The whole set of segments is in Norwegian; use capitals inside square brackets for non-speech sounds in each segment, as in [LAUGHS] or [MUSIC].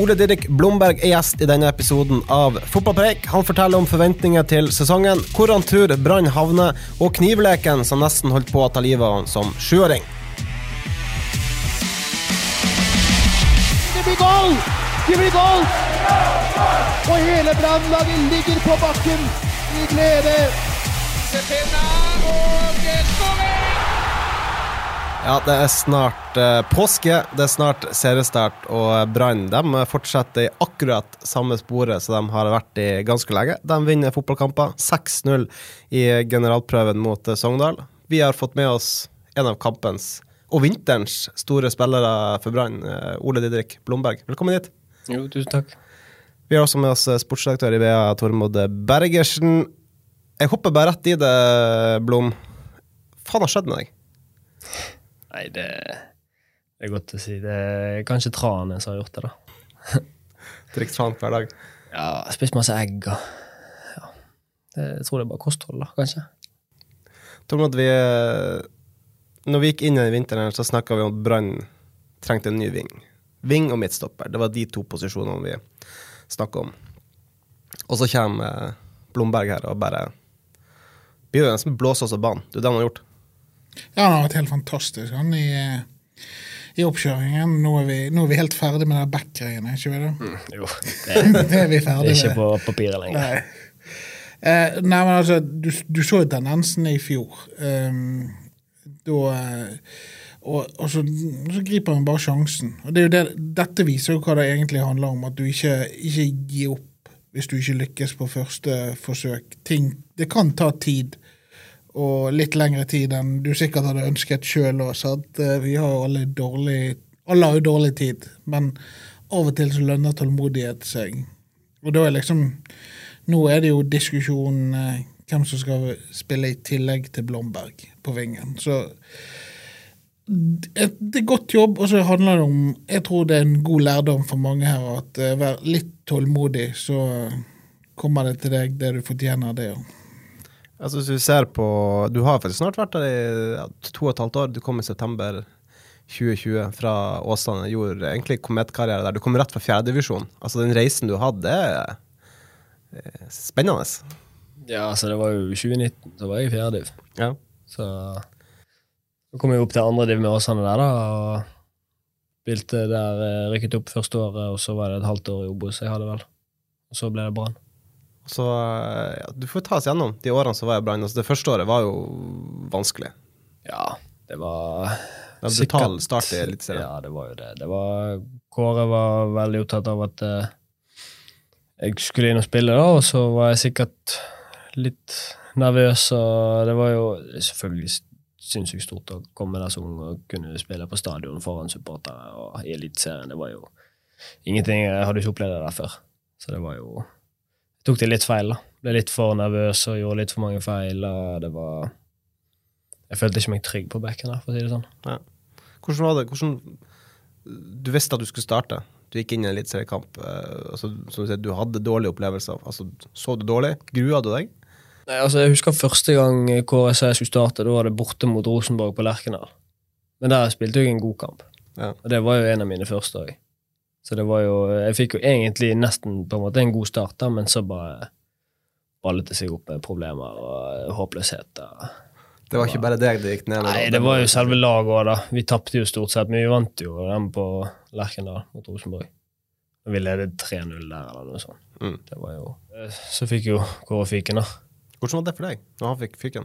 Ole Didrik Blomberg er gjest i denne episoden av Fotballpreik. Han forteller om forventninger til sesongen, hvor han tror Brann havner, og knivleken som nesten holdt på å ta livet av han som sjuåring. Det blir goal! Det blir goal! Og hele brannlaget ligger på bakken i glede. Ja, det er snart eh, påske, det er snart seriestart, og Brann de fortsetter i akkurat samme sporet som de har vært i ganske lenge. De vinner fotballkamper 6-0 i generalprøven mot eh, Sogndal. Vi har fått med oss en av kampens og vinterens store spillere for Brann, eh, Ole Didrik Blomberg. Velkommen hit. Jo, tusen takk. Vi har også med oss eh, sportsdirektør i BA, Tormod Bergersen. Jeg hopper bare rett i det, Blom. Faen har skjedd med deg? Nei, det, det er godt å si. Det er kanskje tranet som har gjort det, da. [LAUGHS] Drikk tran hver dag. Ja, Spist masse egg og ja. Det, jeg tror det er bare kosthold, da, kanskje. Tormod, vi eh, Når vi gikk inn i vinteren, så snakka vi om at Brann trengte en ny ving. Ving og midtstopper. Det var de to posisjonene vi snakka om. Og så kommer eh, Blomberg her og bare Blir jo nesten blåse oss av banen. Det er det han har gjort. Ja, han har vært helt fantastisk. Han i, eh, i oppkjøringen. Nå er, vi, nå er vi helt ferdig med de back-greiene, ikke vi det? Jo, det, [LAUGHS] Det er vi det ferdig er ikke med. på papiret lenger. Nei. Eh, nei, men altså, du, du så jo tendensen i fjor. Um, da eh, og, og så, så griper han bare sjansen. Og det er jo det, Dette viser jo hva det egentlig handler om. At du ikke, ikke gir opp hvis du ikke lykkes på første forsøk. Ting, det kan ta tid, og litt lengre tid enn du sikkert hadde ønsket sjøl òg. Vi har jo alle dårlig Alle har jo dårlig tid, men av og til så lønner tålmodighet seg. Og da er liksom Nå er det jo diskusjon eh, hvem som skal spille i tillegg til Blomberg på vingen. Så et, det er godt jobb, og så handler det om Jeg tror det er en god lærdom for mange her at eh, vær litt tålmodig, så kommer det til deg det du fortjener, det òg. Altså, hvis du ser på Du har faktisk snart vært der i ja, to og et halvt år. Du kom i september 2020 fra Åsane. Gjorde egentlig kometkarriere der. Du kom rett fra fjerdedivisjon. Altså, den reisen du hadde, det er eh, spennende. Ja, altså, det var jo 2019, så var jeg i fjerde div. Ja. Så så kom jeg opp til andre div med Åsane der, da. og Spilte der, eh, rykket opp første året, og så var det et halvt år i Obos jeg hadde, vel. Og så ble det Brann. Så ja, du får ta oss gjennom de årene som var i Brann. Altså, det første året var jo vanskelig. Ja, det var Det var brutal start i Eliteserien. Ja, det var jo det. det var, Kåre var veldig opptatt av at uh, jeg skulle inn og spille, da, og så var jeg sikkert litt nervøs, og det var jo selvfølgelig sinnssykt stort å komme der som ung og kunne spille på stadion foran supportere og i Eliteserien. Det var jo ingenting Jeg hadde ikke opplevd det der før. Så det var jo tok det litt feil, da. Ble litt for nervøs og gjorde litt for mange feil. og det var Jeg følte ikke meg trygg på der, for å si det sånn. Hvordan var det? Hvordan, du visste at du skulle starte. Du gikk inn i en eliteseriekamp. eh, altså, som du sier, du hadde dårlige opplevelser. Altså, så du dårlig? Grua du deg? Nei, altså Jeg husker første gang jeg skulle starte. Da var det borte mot Rosenborg på Lerkendal. Men der spilte jeg en god kamp. Ja. Og det var jo en av mine første òg. Så det var jo Jeg fikk jo egentlig nesten på en måte en god start, da, men så bare ballet det seg opp med problemer og håpløshet. Da. Det var ikke bare deg det gikk ned med? Nei, det var jo selve laget òg, da. Vi tapte jo stort sett, men vi vant jo dem på Lerkendal mot Rosenborg. Vi ledet 3-0 der, eller noe sånt. Mm. Det var jo Så fikk jo Kåre fyken, da. Hvordan var det for deg, når han fikk fyken?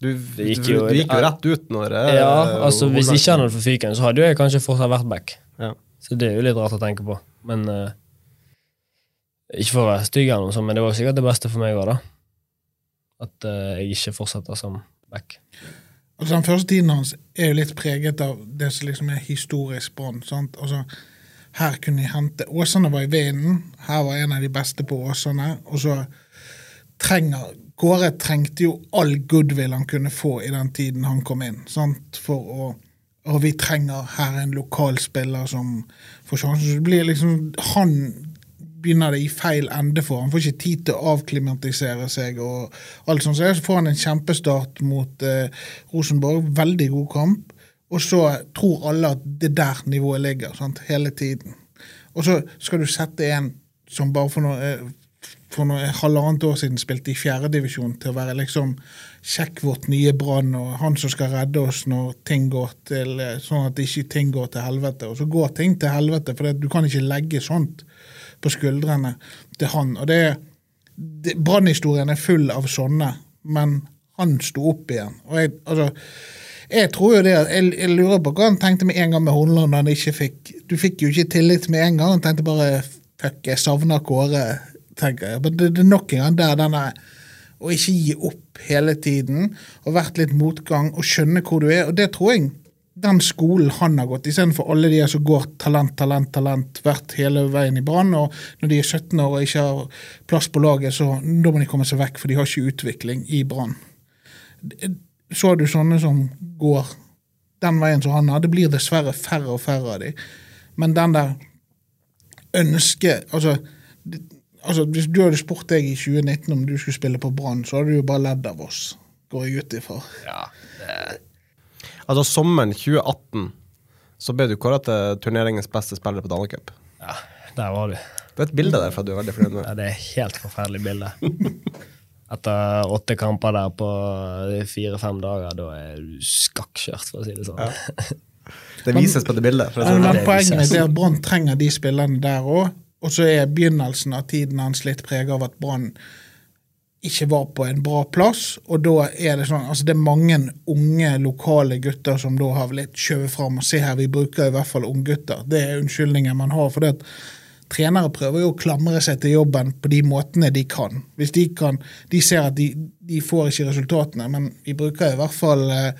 Du, Det gikk du, jo- du gikk jo rett ut når eh, Ja, altså Hvis ikke han hadde fått fyken, så hadde jo jeg kanskje fortsatt vært back. Ja. Så det er jo litt rart å tenke på. Men uh, Ikke for å være stygg, eller noe sånt, men det var sikkert det beste for meg òg, da. At uh, jeg ikke fortsetter som back. Altså Den første tiden hans er jo litt preget av det som liksom er historisk bånd. Altså, her kunne de hente Åsane var i vinden. Her var en av de beste på Åsane. Og så trenger Kåre trengte jo all goodwill han kunne få i den tiden han kom inn. sant? For å og vi trenger her en lokal spiller som får sjansen. Så blir liksom Han begynner det i feil ende for. Han får ikke tid til å avklimatisere seg. og alt sånt. Så får han en kjempestart mot eh, Rosenborg. Veldig god kamp. Og så tror alle at det er der nivået ligger. Sant? Hele tiden. Og så skal du sette en som bare for noe, eh, for noe halvannet år siden spilte i fjerdedivisjon, til å være liksom sjekk vårt nye Brann og han som skal redde oss når ting går til eh, sånn at ikke ting går til helvete. Og så går ting til helvete, for du kan ikke legge sånt på skuldrene til han. Og det, det Brannhistorien er full av sånne, men han sto opp igjen. Og jeg, altså, jeg tror jo det jeg, jeg, lurer på hva han tenkte med en gang med Horneland. Han ikke fikk, du fikk jo ikke tillit med en gang. Han tenkte bare fuck, jeg savner Kåre. tenker jeg. Men det, det er nok en gang der denne å ikke gi opp hele tiden og vært litt motgang og skjønne hvor du er. Og det tror jeg den skolen han har gått, istedenfor alle de som går talent, talent, talent, vært hele veien i Brann, og når de er 17 år og ikke har plass på laget, så da må de komme seg vekk, for de har ikke utvikling i Brann. Så har du sånne som går den veien som han har. Det blir dessverre færre og færre av de. Men den der ønsket altså, altså, Hvis du hadde spurt deg i 2019 om du skulle spille på Brann, så hadde du jo bare ledd av oss, går jeg ut ifra. Ja, det Altså Sommeren 2018 så ble du kåra til turneringens beste spiller på Danecup. Ja, der var du. Det er et bilde derfra du er veldig fornøyd med. Ja, det er et helt forferdelig bilde. Etter åtte kamper der på fire-fem dager, da er du skakkjørt, for å si det sånn. Ja. Det vises på det bildet. Det men, men poenget er at Brann trenger de spillerne der òg. Og så er begynnelsen av tiden hans litt preget av at Brann ikke var på en bra plass. Og da er det sånn altså det er mange unge, lokale gutter som da har litt skjøvet fram. Og se her, vi bruker i hvert fall unggutter. Det er unnskyldningen man har. for det at Trenere prøver jo å klamre seg til jobben på de måtene de kan. Hvis de kan, de ser at de, de får ikke resultatene, men vi bruker i hvert fall eh,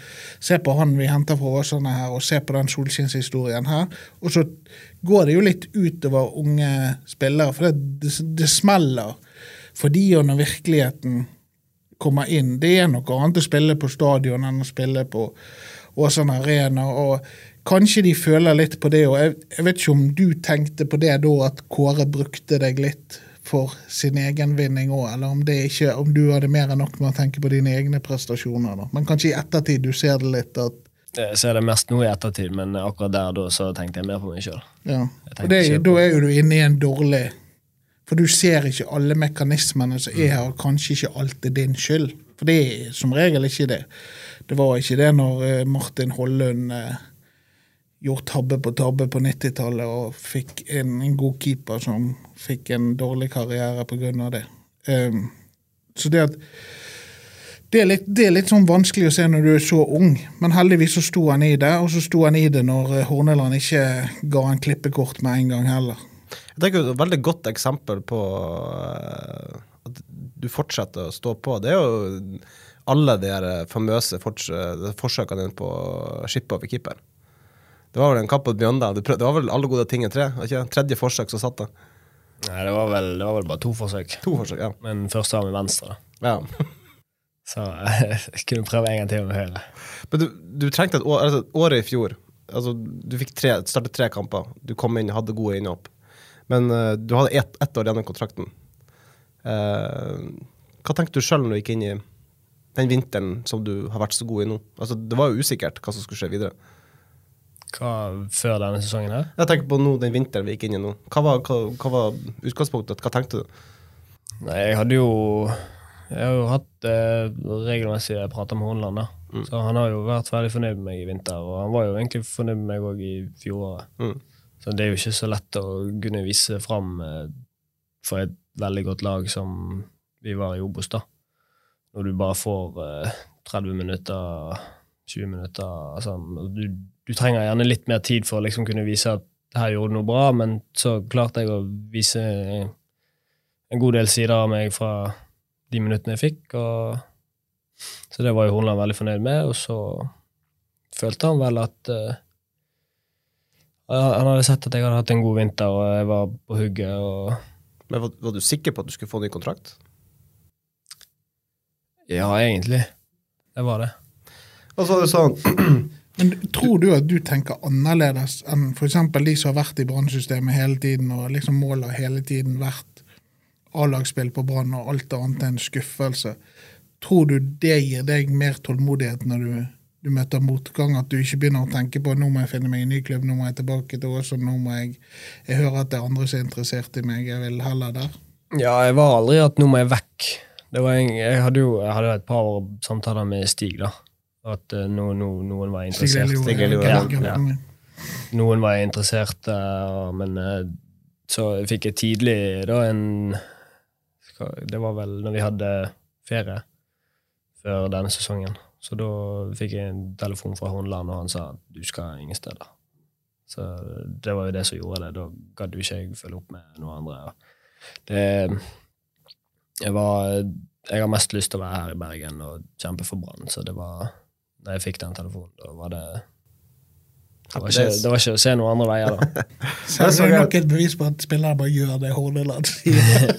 Se på han vi henter fra Åsane her, og se på den solskinnshistorien her. Og så går det jo litt utover unge spillere, for det, det, det smeller fordi når virkeligheten kommer inn Det er noe annet å spille på stadion enn å spille på Åsane Arena. og Kanskje de føler litt på det. og jeg, jeg, vet ikke om du tenkte på det da, at Kåre brukte deg litt for sin egen vinning òg, eller om, det ikke, om du hadde mer enn nok med å tenke på dine egne prestasjoner. da. Men kanskje i ettertid du ser det litt at jeg ser det mest nå i ettertid, men akkurat der da så tenkte jeg mer på meg sjøl. Ja. Og det, da er jo du inne i en dårlig for du ser ikke alle mekanismene som er her, og kanskje ikke alt er din skyld. For det er som regel ikke det. Det var ikke det når eh, Martin Hollund eh, gjorde tabbe på tabbe på 90-tallet og fikk en, en, god keeper som fikk en dårlig karriere pga. det. Um, så det at det er, litt, det er, litt, sånn vanskelig å se når du er så ung, men heldigvis så sto han i det. Og så sto han i det når eh, Horneland ikke ga han klippekort med en gang heller. Jeg tenker Et veldig godt eksempel på uh, at du fortsetter å stå på, det er jo alle de famøse forsøkene dine på å skippe over keeper. Det var vel en kamp på Bjønda. Det var vel alle gode ting i tre? Ikke? Tredje forsøk som satt det. Nei, det var, vel, det var vel bare to forsøk. To forsøk, ja. Men første var med venstre. Ja. [LAUGHS] Så jeg [LAUGHS] kunne prøve en gang til med høyre. Men du, du trengte et år, altså, året i fjor. Altså, du fikk tre, startet tre kamper. Du kom inn, hadde gode innhopp. Men uh, du hadde ett et år igjen av kontrakten. Uh, hva tenkte du sjøl når du gikk inn i den vinteren som du har vært så god i nå? Altså, det var jo usikkert hva som skulle skje videre. Hva Før denne sesongen her? Jeg tenker på nå, den vinteren vi gikk inn i nå. Hva var, hva, hva var utgangspunktet? Hva tenkte du? Nei, jeg hadde jo Jeg har jo hatt eh, regelmessige prater med Horneland, da. Mm. Så han har jo vært veldig fornøyd med meg i vinter, og han var jo egentlig fornøyd med meg òg i fjoråret. Mm. Så det er jo ikke så lett å kunne vise fram eh, for et veldig godt lag som vi var i Obos, da. Når du bare får 30 eh, minutter, 20 minutter altså, du, du, trenger gjerne litt mer tid for å liksom kunne vise at her gjorde du noe bra, men så klarte jeg å vise en god del sider av meg fra de minuttene jeg fikk, og Så det var jo Hornland veldig fornøyd med, og så følte han vel at uh, Han hadde sett at jeg hadde hatt en god vinter, og jeg var på hugget. og Men var, var du sikker på at du skulle få ny kontrakt? Ja, egentlig. Det var det. Og så var det sånn [CLEARS THROAT] Men tror du at du tenker annerledes enn f.eks. de som har vært i brannsystemet hele tiden, og liksom målet hele tiden vært A-lagsspill på Brann og alt annet enn skuffelse? Tror du det gir deg mer tålmodighet når du, du møter motgang, at du ikke begynner å tenke på nå må jeg finne meg en ny klubb, nå må jeg tilbake til Ås, og nå må jeg Jeg hører at det er andre som er interessert i meg, jeg vil heller der. Ja, jeg var aldri at nå må jeg vekk. En, jeg hadde jo jeg hadde et par samtaler med Stig, da. At eh, no, no, noen var interessert. Stig ja. Noen var interessert, eh, men eh, så fikk jeg tidlig da en Det var vel når vi hadde ferie før denne sesongen. Så da fikk jeg en telefon fra Hornland, og han sa at du skal ingen steder. Så det var jo det som gjorde det. Da gadd jo ikke jeg følge opp med noe andre. Det jeg var Jeg har mest lyst til å være her i Bergen og kjempe for Brann, så det var Da jeg fikk den telefonen, da var det det var, ikke, det var ikke å se noen andre veier, da. [LAUGHS] Så det er nok et bevis på at spillere bare gjør det Horneland sier.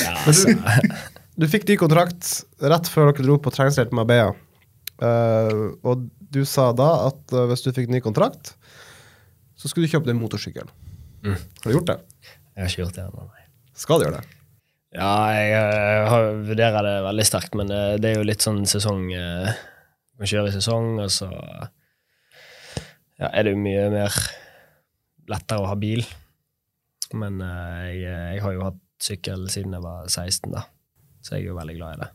Ja, altså, [LAUGHS] Du fikk ny kontrakt rett før dere dro på treningsleir med Marbella. Uh, og du sa da at uh, hvis du fikk ny kontrakt, så skulle du kjøpe deg motorsykkel. Mm. Har du gjort det? jeg har ikke gjort det ennå, nei. Skal du gjøre det? Ja, jeg, jeg, jeg vurderer det veldig sterkt, men eh, det er jo litt sånn sesong eh, Man kjører i sesong, og så ja, er det jo mye mer lettere å ha bil. Men uh, jeg, jeg har jo hatt sykkel siden jeg var 16, da. Så jeg er jo veldig glad i det.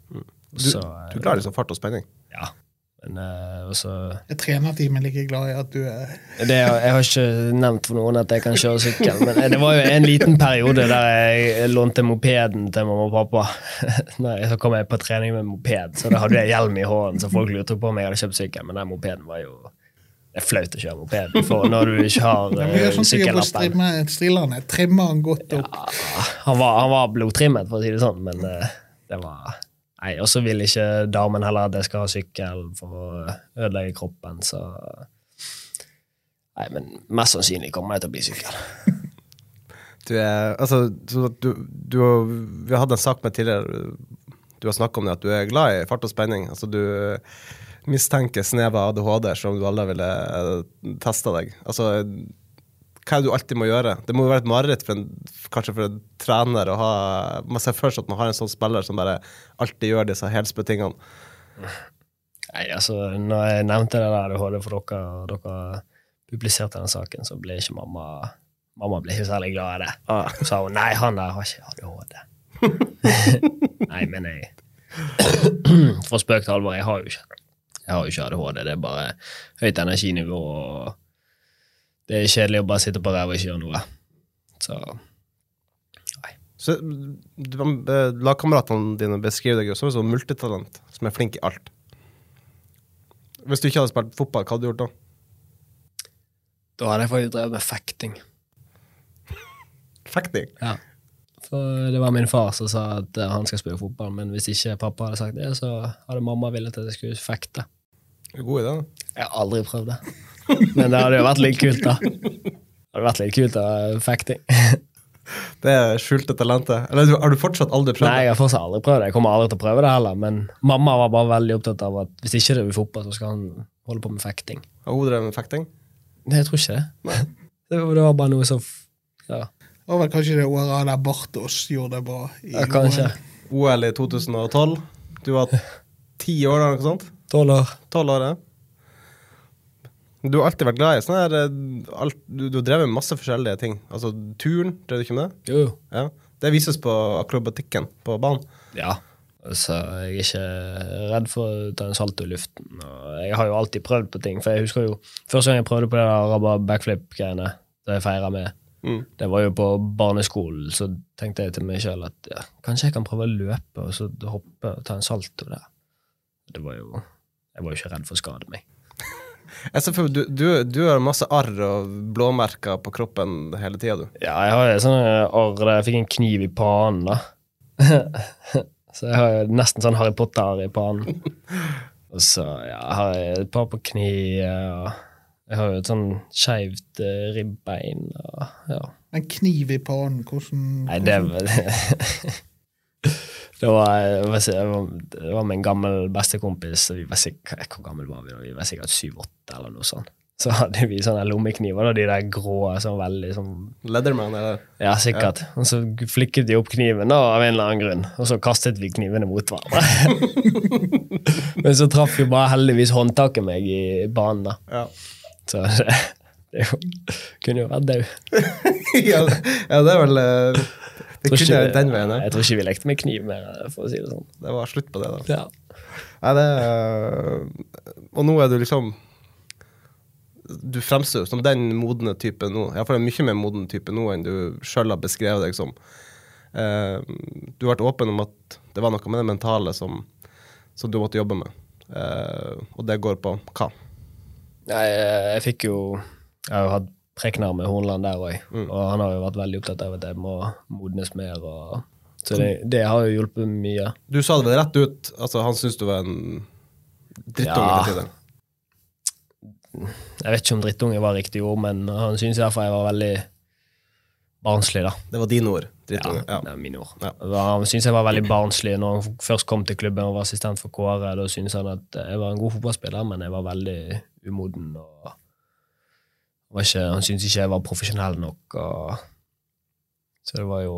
Du, Så, eh, du klarer liksom fart og spenning? Ja. Men jeg også Er trenerteamet like glad i at du er det, Jeg har ikke nevnt for noen at jeg kan kjøre sykkel, men det var jo en liten periode der jeg lånte mopeden til mamma og pappa. [LAUGHS] Nei, så kom jeg på trening med moped, så da hadde jeg hjelm i hånden, så folk lurte på om jeg hadde kjøpt sykkel, men den mopeden var jo Det er flaut å kjøre moped for når du ikke har Ja, men eh, på sykkellappen. strillerne. Trimmer han godt opp. Han var, han var blodtrimmet, for å si det sånn, men uh, det var Nei, og så vil ikke damen heller at jeg skal ha sykkel for å ødelegge kroppen, så Nei, men mest sannsynlig kommer jeg til å bli sykkel. Du er, altså, så du, du, vi hadde en sak med tidligere Du har snakket om det at du er glad i fart og spenning. Altså, du mistenker snev av ADHD, som du aldri ville testa deg. Altså, hva er det du alltid må gjøre? Det må jo være et mareritt for en, kanskje for en trener å ha Man ser først at man har en sånn spiller som bare alltid gjør disse helsprø tingene. Nei, altså, når jeg nevnte det der ADHD for dere, og dere publiserte den saken, så ble ikke mamma Mamma ble ikke særlig glad i det. Ah. Så sa hun nei, han der har ikke ADHD. [LAUGHS] nei, men jeg [CLEARS THROAT] For spøk til alvor, jeg har jo ikke Jeg har jo ikke ADHD. Det er bare høyt energinivå, og det er kjedelig å bare sitte på ræva og ikke gjøre noe. Så nei. Så du- eh, Lagkameratene dine beskriver deg som et sånn multitalent som er flink i alt. Hvis du ikke hadde spilt fotball, hva hadde du gjort da? da hadde jeg faktisk drevet med fekting. Fekting? Ja. For det var min far som sa at eh, han skal spille fotball, men hvis ikke pappa hadde sagt det, så hadde mamma villet at jeg skulle fekte. God idé. Jeg har aldri prøvd det. [LAUGHS] Men det hadde jo vært litt kult, da. Det hadde vært litt kult, da, fekting. [LAUGHS] Det er skjulte talentet. Eller har du fortsatt aldri prøvd Nei, jeg har fortsatt aldri prøvd det. Jeg kommer aldri til å prøve det heller, men mamma var bare veldig opptatt av at hvis ikke det blir fotball, så skal han holde på med fekting. Har hun drevet med fekting? Nei, jeg tror ikke det. [LAUGHS] Det var, det var bare noe som Ja, Det var vel kanskje det året der Bartos gjorde det bra. i ja kanskje. OL. OL i 2012. Du var ti år da, eller noe sånt? Tolv år. Tolv år, ja. Du har alltid vært glad i sånn her eh, alt, du, du har drevet med masse forskjellige ting. Altså turn, drev du ikke med det? Jo. Ja. Det vises på akrobatikken på banen. Ja. Så jeg er ikke redd for å ta en salto i luften. Og jeg har jo alltid prøvd på ting. For jeg husker jo første gang jeg prøvde på det der rabba backflip-greiene, det jeg feira med, Mm. det var jo på barneskolen. Så tenkte jeg til meg sjøl at ja, kanskje jeg kan prøve å løpe og så hoppe og ta en salto der. Det var jo Jeg var jo ikke redd for å skade meg. Jeg ser for, du, du, du har masse arr og blåmerker på kroppen hele tida, du. Ja, jeg har sånne arr der jeg fikk en kniv i panen, da. [LAUGHS] Så jeg har nesten sånn Harry Potter i panen. [LAUGHS] Og så ja, har jeg et par på kneet, Og jeg har jo et sånn skeivt uh, ribbein. Og, ja. En kniv i panen, hvordan, Nei, det var [LAUGHS] det var, var, det var med en gammel bestekompis. Vi var sikkert, hvor gammel var vi da? Vi var sikkert syv-åtte eller noe sånt. Så hadde vi sånne lommekniver, da, de der grå, sånn veldig sånn Leatherman, eller? Ja, sikkert. Og så flikket de opp kniven da, av en eller annen grunn, og så kastet vi knivene mot hverandre. [LAUGHS] Men så traff jo bare heldigvis håndtaket meg i banen, da. Ja. Så [LAUGHS] det, det jo, kunne jo vært daud. [LAUGHS] ja, ja, det er vel eh, Det kunne ikke- den veien. Jeg tror ikke vi lekte med kniv mer, for å si det sånn. Det var slutt på det, da. Ja. Nei, det er, Og nå er du liksom Du fremstår som den modne typen nå. Iallfall en mye mer moden type nå enn du sjøl har beskrevet deg som. Eh, du har vært åpen om at det var noe med det mentale som, som du måtte jobbe med. Eh, og det går på hva? Nei, jeg, jeg fikk jo Jeg har jo hatt Preknar med Hornland der òg, Mm. og han har jo vært veldig opptatt av at jeg må modnes mer. Og, så det, det har jo hjulpet mye. Du sa det vel rett ut. Altså, han syntes du var en drittunge Ja. Jeg vet ikke om drittunge var riktig ord, men han syntes derfor jeg var veldig barnslig, da. Det var dine ord. Drittunge. Ja, Ja. det er mine ord. Ja. Han syntes jeg var veldig barnslig når han først kom til klubben og var assistent for Kåre. Da syntes han at jeg var en god fotballspiller, men jeg var veldig umoden. og ikke, Han syntes ikke jeg var profesjonell nok. Og, så det var jo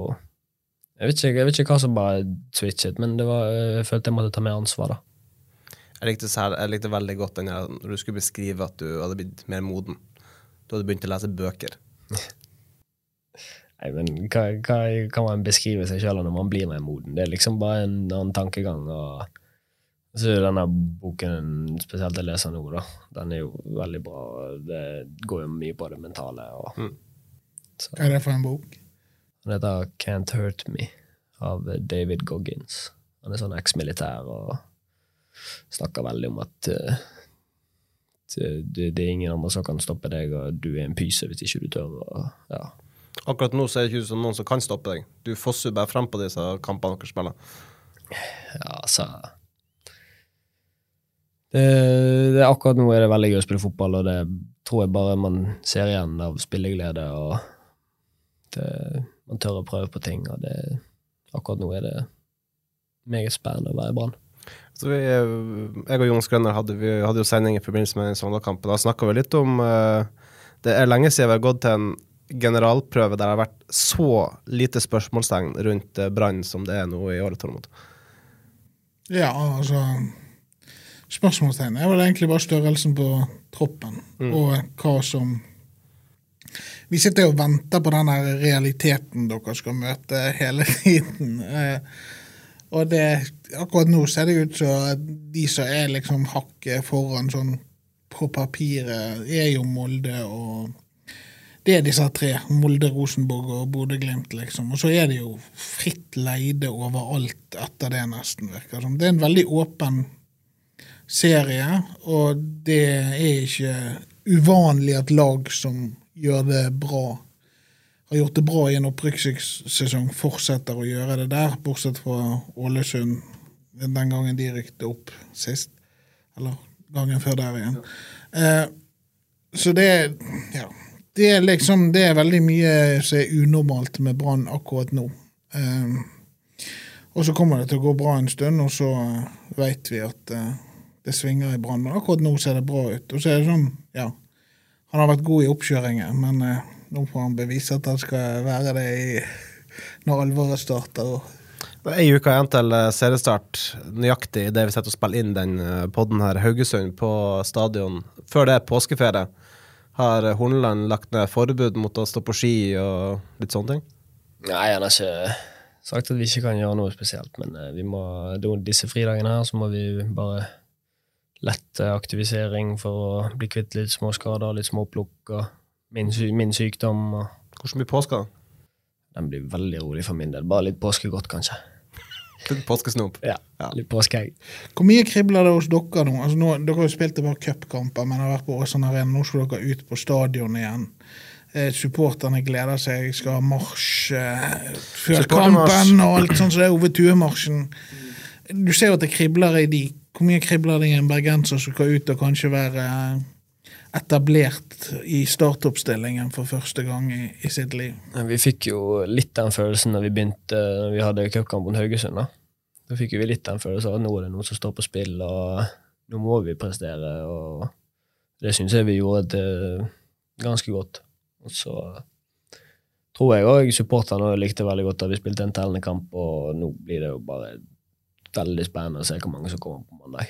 jeg vet, ikke, jeg vet ikke hva som bare switchet, men det var, jeg følte jeg måtte ta mer ansvar. da. Jeg likte, jeg likte veldig godt den her, når du skulle beskrive at du hadde blitt mer moden. Du hadde begynt å lese bøker. Nei, men hva, hva kan man beskrive seg sjøl når man blir mer moden? Det er liksom bare en annen tankegang. og så denne boken spesielt jeg leser nå, da, den er jo veldig bra. Det går jo mye på det mentale. Og, Hva er det for en bok? Den heter Can't Hurt Me av David Goggins. Han er sånn eksmilitær og snakker veldig om at eh, det, det er ingen andre som kan stoppe deg, og du er en pyse hvis ikke du tør. Og, ja. Akkurat nå ser det ikke ut som noen som kan stoppe deg. Du fosser bare frem på disse kampene dere spiller. Ja, altså det, det, Akkurat nå er det veldig gøy å spille fotball, og det tror jeg bare man ser igjen av spilleglede. og det, Man tør å prøve på ting, og det, akkurat nå er det meget spennende å være i Brann. Så vi, jeg og Jonas Grønner hadde, vi hadde jo sending i forbindelse med Sogndal-kampen. Da snakka vi litt om eh, Det er lenge siden vi har gått til en generalprøve der det har vært så lite spørsmålstegn rundt eh, Brann som det er nå i året, Tormod. Ja, altså Spørsmålstegn er vel egentlig bare størrelsen på troppen, og hva som Vi sitter og venter på den realiteten dere skal møte hele tiden. Eh, og det, akkurat nå ser det ut som de som er liksom hakket foran sånn på papiret, er jo Molde og det er disse tre. Molde, Rosenborg og Bodø-Glimt, liksom. Og så er det jo fritt leide overalt etter det, nesten, virker som. Det er en veldig åpen serie, og det er ikke uvanlig at lag som gjør det bra, har gjort det bra i en opprykkssesong, fortsetter å gjøre det der, bortsett fra Ålesund den gangen de rykte opp sist. Eller gangen før der igjen. Eh, så det Ja. Det er liksom Det er veldig mye som er unormalt med Brann akkurat nå. Eh, og så kommer det til å gå bra en stund, og så veit vi at eh, det svinger i Brann. Men akkurat nå ser det bra ut. Og så er det sånn, ja Han har vært god i oppkjøringen, men eh, nå får han bevise at han skal være det i, når alvoret starter. og Det er ei uke igjen til eh, seriestart, nøyaktig idet vi setter og spiller inn den eh, podden her. Haugesund på stadion. Før det er påskeferie. Har eh, Horneland lagt ned forbud mot å stå på ski og litt sånne ting? Nei, han har ikke sagt at vi ikke kan gjøre noe spesielt, men eh, vi må, disse fridagene her så må vi bare lette aktivisering for å bli kvitt litt små skader, litt små plukk og min, sy min sykdom. Og Hvordan blir påska? den blir veldig rolig for min del. Bare litt påskegodt, kanskje. [LAUGHS] Påskesnop. Ja, Ja. Litt påskeegg. Hvor mye kribler det hos dere nå? Altså nå dere har jo spilt bare cupkamper, men har vært på Åsane Arena. Nå skal dere ut på stadion igjen. Eh, supporterne gleder seg, skal ha marsj eh, før kampen og alt sånt, så det er Ove Tue-marsjen. Du ser jo at det kribler i de. Hvor mye kribler det i en bergenser som skal ut og kanskje være eh, etablert i startoppstillingen for første gang i, i sitt liv? Vi fikk jo litt den følelsen når vi begynte Når vi hadde cupkamp mot Haugesund. Da Da fikk vi litt den følelsen av at nå er det noe som står på spill, og nå må vi prestere. og Det syns jeg vi gjorde det ganske godt. Og så tror jeg òg supporterne likte veldig godt at vi spilte en tellende kamp, og nå blir det jo bare veldig spennende å se hvor mange som kommer på mandag.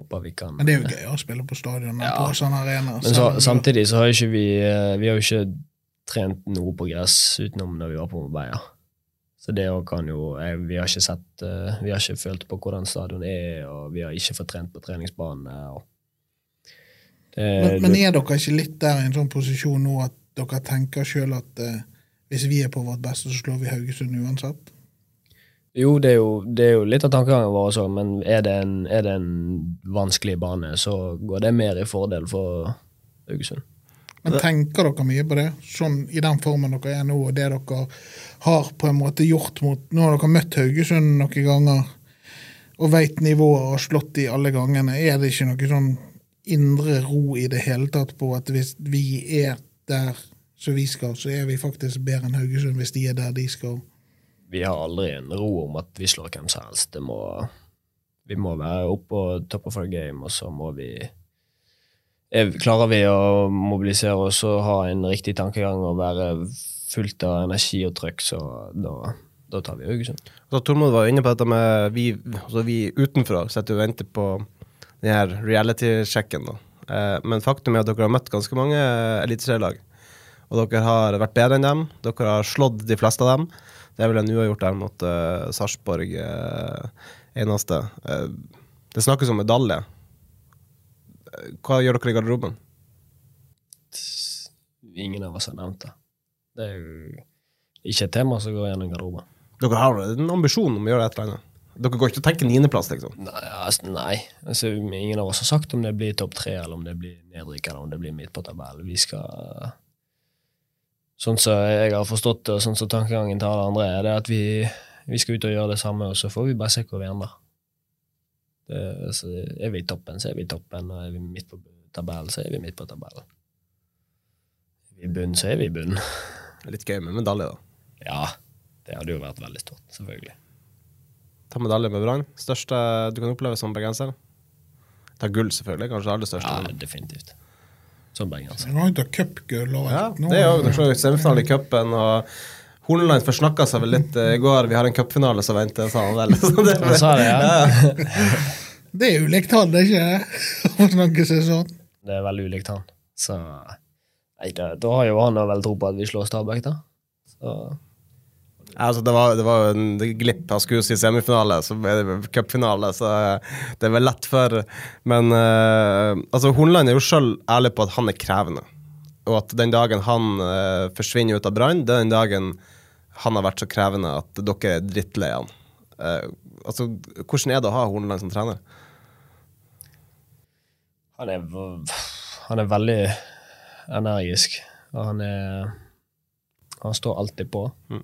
Håper vi kan Men det er jo gøy å spille på stadion og Ja. på sånne arenaer. Men så, samtidig så har ikke vi eh, Vi har jo ikke trent noe på gress utenom når vi var på Marbella. Så det kan jo jeg, Vi har ikke sett eh, Vi har ikke følt på hvordan stadion er, og vi har ikke fått trent på treningsbanene. og det, Men, men er dere ikke litt der i en sånn posisjon nå at dere tenker sjøl at eh, hvis vi er på vårt beste, så slår vi Haugesund uansett? Jo, det er jo, det er jo litt av tankegangen vår også, men er det, en, er det en vanskelig bane, så går det mer i fordel for Haugesund. Men tenker dere mye på det? Sånn i den formen dere er nå, og det dere har på en måte gjort mot Nå har dere møtt Haugesund noen ganger og veit nivået og slått de alle gangene. Er det ikke noe sånn indre ro i det hele tatt på at hvis vi er der som vi skal, så er vi faktisk bedre enn Haugesund hvis de er der de skal? Vi har aldri en ro om at vi slår hvem som helst. Det må, vi må være oppe på top of our game, og så må vi er, Klarer vi å mobilisere oss og ha en riktig tankegang og være fullt av energi og trøkk, så da, da tar vi Haugesund. Tormod var inne på dette med vi, altså vi utenfra sitter og venter på den her reality-sjekken. Eh, men faktum er at dere har møtt ganske mange eliteserielag. Og dere har vært bedre enn dem. Dere har slått de fleste av dem. Det er vel en uavgjort der mot uh, Sarpsborg uh, eneste. Uh, det snakkes om medalje. Hva gjør dere i garderoben? Ingen av oss har nevnt det. Det er jo ikke et tema som går gjennom garderoben. Dere har en ambisjon om å gjøre et eller annet. Dere går ikke til å tenke niendeplass, liksom. Nei, altså, nei. Altså, ingen av oss har sagt om det blir topp tre, eller om det blir nedrykk, eller om det blir midt på tabellen. Vi skal Sånn som jeg har forstått det, og sånn som tankegangen til alle andre, er det at vi, vi skal ut og gjøre det samme, og så får vi bare se hvor vi ender. Det, altså, er vi i toppen, så er vi i toppen, og er vi midt på tabellen, så er vi midt på tabellen. Er vi i bunnen, så er vi i bunnen. Litt gøy med medalje, da. Ja, det hadde jo vært veldig stort, selvfølgelig. Ta medalje med Brann. Største du kan oppleve som bergenser? Ta gull, selvfølgelig. Kanskje det aller største. Ja, definitivt. Som Altså. Han har cupgull og Ja, alt. Nå- det er jo dere slår jo semifinale i cupen, Horneland forsnakka seg vel litt eh, i går. Vi har en cupfinale som venter, sa han vel. [LAUGHS] Så det, Han sa det, ja. [LAUGHS] Det er ulikt han, det er ikke? Å snakke seg sånn. Det er veldig ulikt han. Så nei, da, da har jo han vel tro på at vi slår Stabæk, da. Så altså, det var det var en glipp. Han skulle i semifinale, så cupfinale. Så eh, det er vel lett for Men uh, altså, Hornland er jo sjøl ærlig på at han er krevende. Og at den dagen han uh, forsvinner ut av Brann, det er den dagen han har vært så krevende at dere er drittlei han. Uh, altså, hvordan er det å ha Horneland som trener? han er, han er veldig energisk, og han er Han står alltid på. Mm.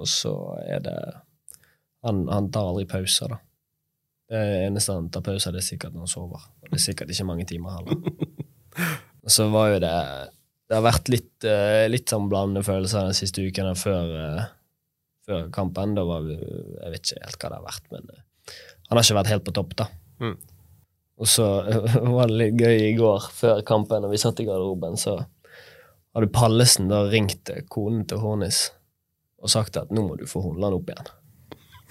Og så er det han, han tar aldri pauser, da. Det eneste han tar pauser, det er sikkert når han sover. Og det er sikkert ikke mange timer heller. [LAUGHS] Og så var jo det Det har vært litt, eh, litt sånn blandede følelser den siste uken før, eh, før kampen. Da var vi Jeg vet ikke helt hva det har vært, men eh, han har ikke vært helt på topp, da. Mm. Og så [LAUGHS] var det litt gøy i går, før kampen, når vi satt i garderoben, så hadde Pallesen da ringt konen til Hornis og sagt at nå må du få Hornland opp igjen.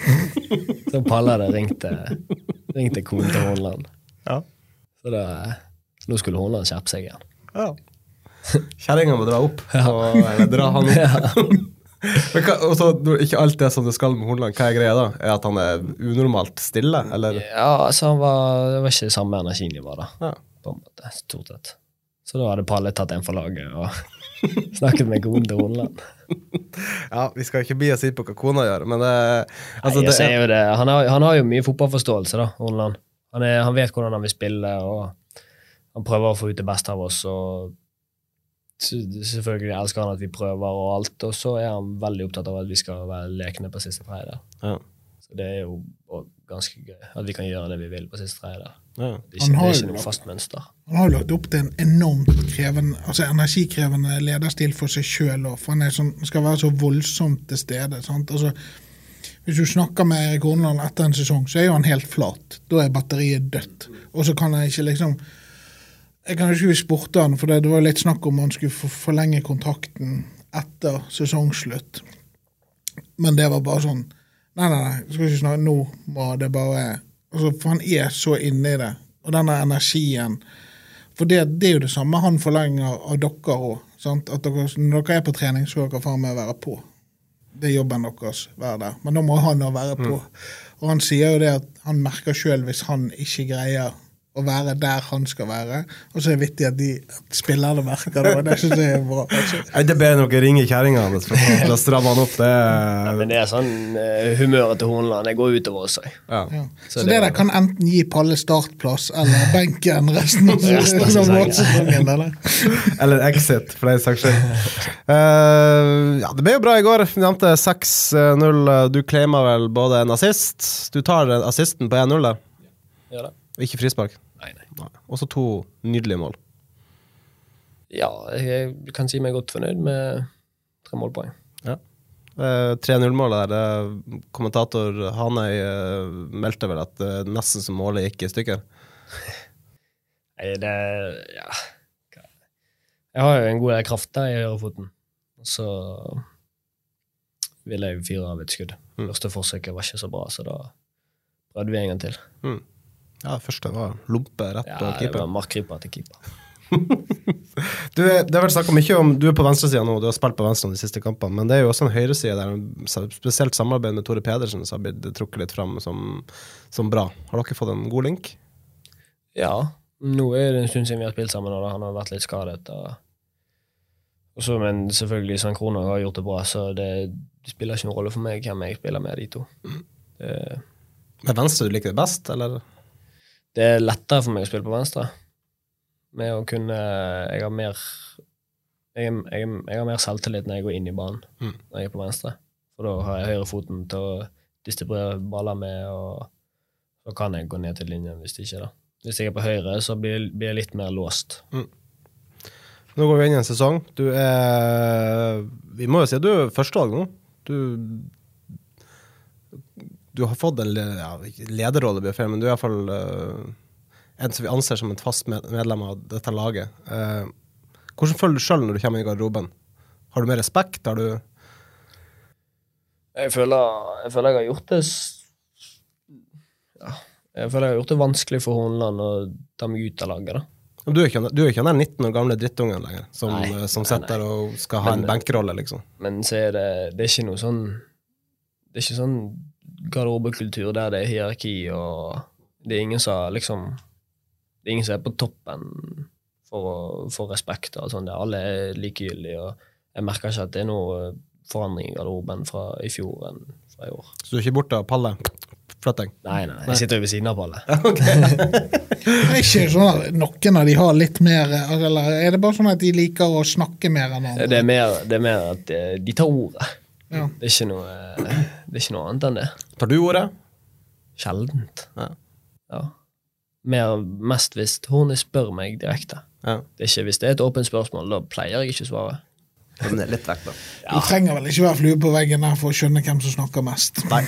[LAUGHS] så Palle hadde ringt ringt konen til Hornland. Ja. Så da, nå skulle Hornland skjerpe seg igjen. Ja. Kjerringa må dra opp, [LAUGHS] og, eller dra han opp. [LAUGHS] Men hva, også, ikke alt det som det skal med Hornland. hva er greia da? Er at han er unormalt stille, eller? Ja, altså han var, Det var ikke samme energinivå, da. Ja. På en måte, stort sett. Så da hadde Palle tatt en for laget og [LAUGHS] snakket med konen til Hornland. Ja, vi skal ikke bli og si på hva kona gjør, men det, altså, Nei, jeg det ser jo det. Han, har, han har jo mye fotballforståelse, da, Hornland. Han, er, han vet hvordan han vil spille, og han prøver å få ut det beste av oss. og Selvfølgelig elsker han at vi prøver og alt, og så er han veldig opptatt av at vi skal være lekne på siste fredag. Ja. Så det er jo ganske gøy at vi kan gjøre det vi vil på siste fredag. Ja. Det er ikke, det er ikke noe fast mønster. Han har jo lagt opp til en enormt krevende, altså energikrevende lederstil for seg sjøl. For han sånn, skal være så voldsomt til stede. Altså, hvis du snakker med Erik Horneland etter en sesong, så er jo han helt flat. Da er batteriet dødt. Og så kan han ikke liksom Jeg kan huske vi spurte han, for det var litt snakk om han skulle forlenge kontrakten etter sesongslutt. Men det var bare sånn Nei, nei, nei, skal ikke snakke nå. må det bare altså, For han er så inne i det. Og denne energien For det, det er jo det samme han forlenger av dere òg. At dere, når dere er på trening, så skal dere faen meg være på. Det er jobben deres, være der. Men da må han òg være på. Og han sier jo det at han merker sjøl hvis han ikke greier å være der han skal være. Og så er det vittig at de at spillerne merker det, og det syns jeg er bra. Det ber dere ringe kjerringa hans for å- stramme han opp. Det Ja, er men det er sånn eh, humøret til Horneland. Det går utover oss òg. ja. ja. Så Så, det det der kan enten gi Palle startplass eller benken resten av [LAUGHS] sesongen. eller? Eller Exit, for den saks skyld. Uh, ja, det ble jo bra i går. Vi nevnte 6-0. Du claima vel både en assist. Du tar assisten på 1-0 der, Ja, da. Ikke frispark. Nei, nei. Nei. Også to nydelige mål. Ja, jeg kan si meg godt fornøyd med tre målpoeng. Eh, 3-0-målet der, eh, kommentator Hanøy eh, meldte vel at eh, nesten som målet gikk i stykker. [LAUGHS] Nei, det Ja. Jeg har jo en god kraft der i høyrefoten. Så ville jeg fyre av et skudd. Mm. Første forsøket var ikke så bra, så da prøvde vi en gang til. Ja, det første var lompe rett Ja, på det var markkryper til keeper. [LAUGHS] Du, er- det har vært snakka mye om Du er på venstresida nå, du har spilt på venstre de siste kampene, men det er jo også en høyreside der spesielt samarbeid med Tore Pedersen som har blitt trukket litt fram som, som bra. Har dere fått en god link? Ja, nå er det en stund siden vi har spilt sammen, og han har vært litt skadet. Og, og så, men selvfølgelig, Svein Kroner har gjort det bra, så det, det spiller ikke noen rolle for meg hvem jeg spiller med de to. Det, Med venstre du liker det best, eller? Det er lettere for meg å spille på venstre. Med å kunne Jeg har mer jeg, jeg, jeg har mer selvtillit når jeg går inn i banen Mm. når jeg er på venstre. For da har jeg høyrefoten til å distribuere baller med, og så kan jeg gå ned til linjen hvis ikke. da. Hvis jeg er på høyre, så blir, blir jeg litt mer låst. Nå går vi inn i en sesong. Du er Vi må jo si at du er førstevalg nå. Du Du har fått en ja, lederrolle, blir feil, men du er iallfall uh, en som vi anser som et fast medlem av dette laget. Uh, hvordan føler du sjøl når du kommer inn i garderoben? Har du mer respekt? Har du Jeg føler, jeg føler jeg har gjort det ja, Jeg føler jeg har gjort det vanskelig for Hornland å ta meg ut av laget. da. Du er ikke, du er ikke den 19 år gamle drittungen lenger, som, Nei, eh, som sitter nei. og skal ha en Men- benkerolle, liksom. Men så er det, det er ikke noe sånn Det er ikke sånn garderobekultur der det er hierarki og Det er ingen som liksom Det er ingen som er på toppen for å få respekt og sånn. Alle er likegyldige, og jeg merker ikke at det er noe forandring i garderoben fra i fjor enn fra i år. Så du er ikke borte av Palle? Flytt. Nei, nei, jeg sitter jo ved siden av Pallet [LAUGHS] Det er ikke sånn at noen av de har litt mer Eller er det bare sånn at de liker å snakke mer enn andre? Det er mer, det er mer at eh, de tar ordet. Ja. Det, er ikke noe, det er ikke noe annet enn det. Tar du ordet? Sjeldent. Ja. Ja. Mer, mest hvis Horny spør meg direkte. Ja. Det er ikke, hvis det er et åpent spørsmål, da pleier jeg ikke å svare. Men det er litt vekk, da. [LAUGHS] Du trenger vel ikke være flue på veggen her for å skjønne hvem som snakker mest. Nei.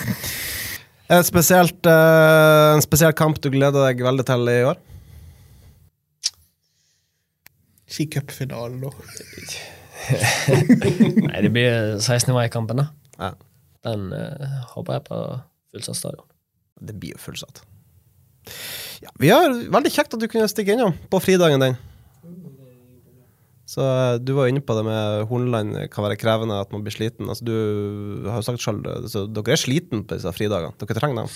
Spesielt, eh, en spesiell kamp du gleder deg veldig til i år? Si cupfinalen, da. [LAUGHS] [LAUGHS] Nei, det blir 16. mai-kampen, da. Ja. Den uh, håper jeg på fullsatt stadion. Det blir jo fullsatt. Ja, vi har Veldig kjekt at du kunne stikke innom på fridagen din. Så eh, Du var jo inne på det med Hornland kan være krevende, at man blir sliten. Altså, du har jo sagt selv, så Dere er sliten på disse fridagene. Dere trenger dem.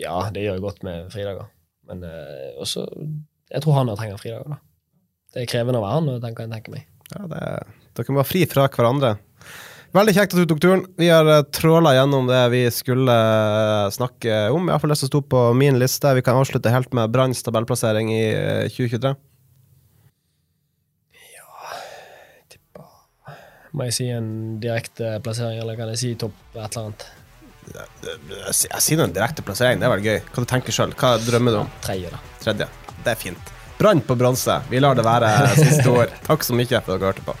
Ja, det gjør godt med fridager. Men uh, også Jeg tror han trenger fridager, da. Det er krevende å være han, tenker den jeg tenker meg. Ja, det, dere må være fri fra hverandre. Veldig kjekt at du tok turen. Vi har uh, tråla gjennom det vi skulle eh, snakke om. Iallfall det som sto på min liste. Vi kan avslutte helt med Branns tabellplassering i 2023. Ja tippa Må jeg si en direkte plassering, eller kan jeg si topp et eller annet? Jeg sier en direkte plassering, det er vel gøy. Hva du tenker sjøl? Hva drømmer du om? Tredje, da. Tredje. Det er fint. Brann på bronse. Vi lar det være siste ord. Takk så mye for at dere hørte på.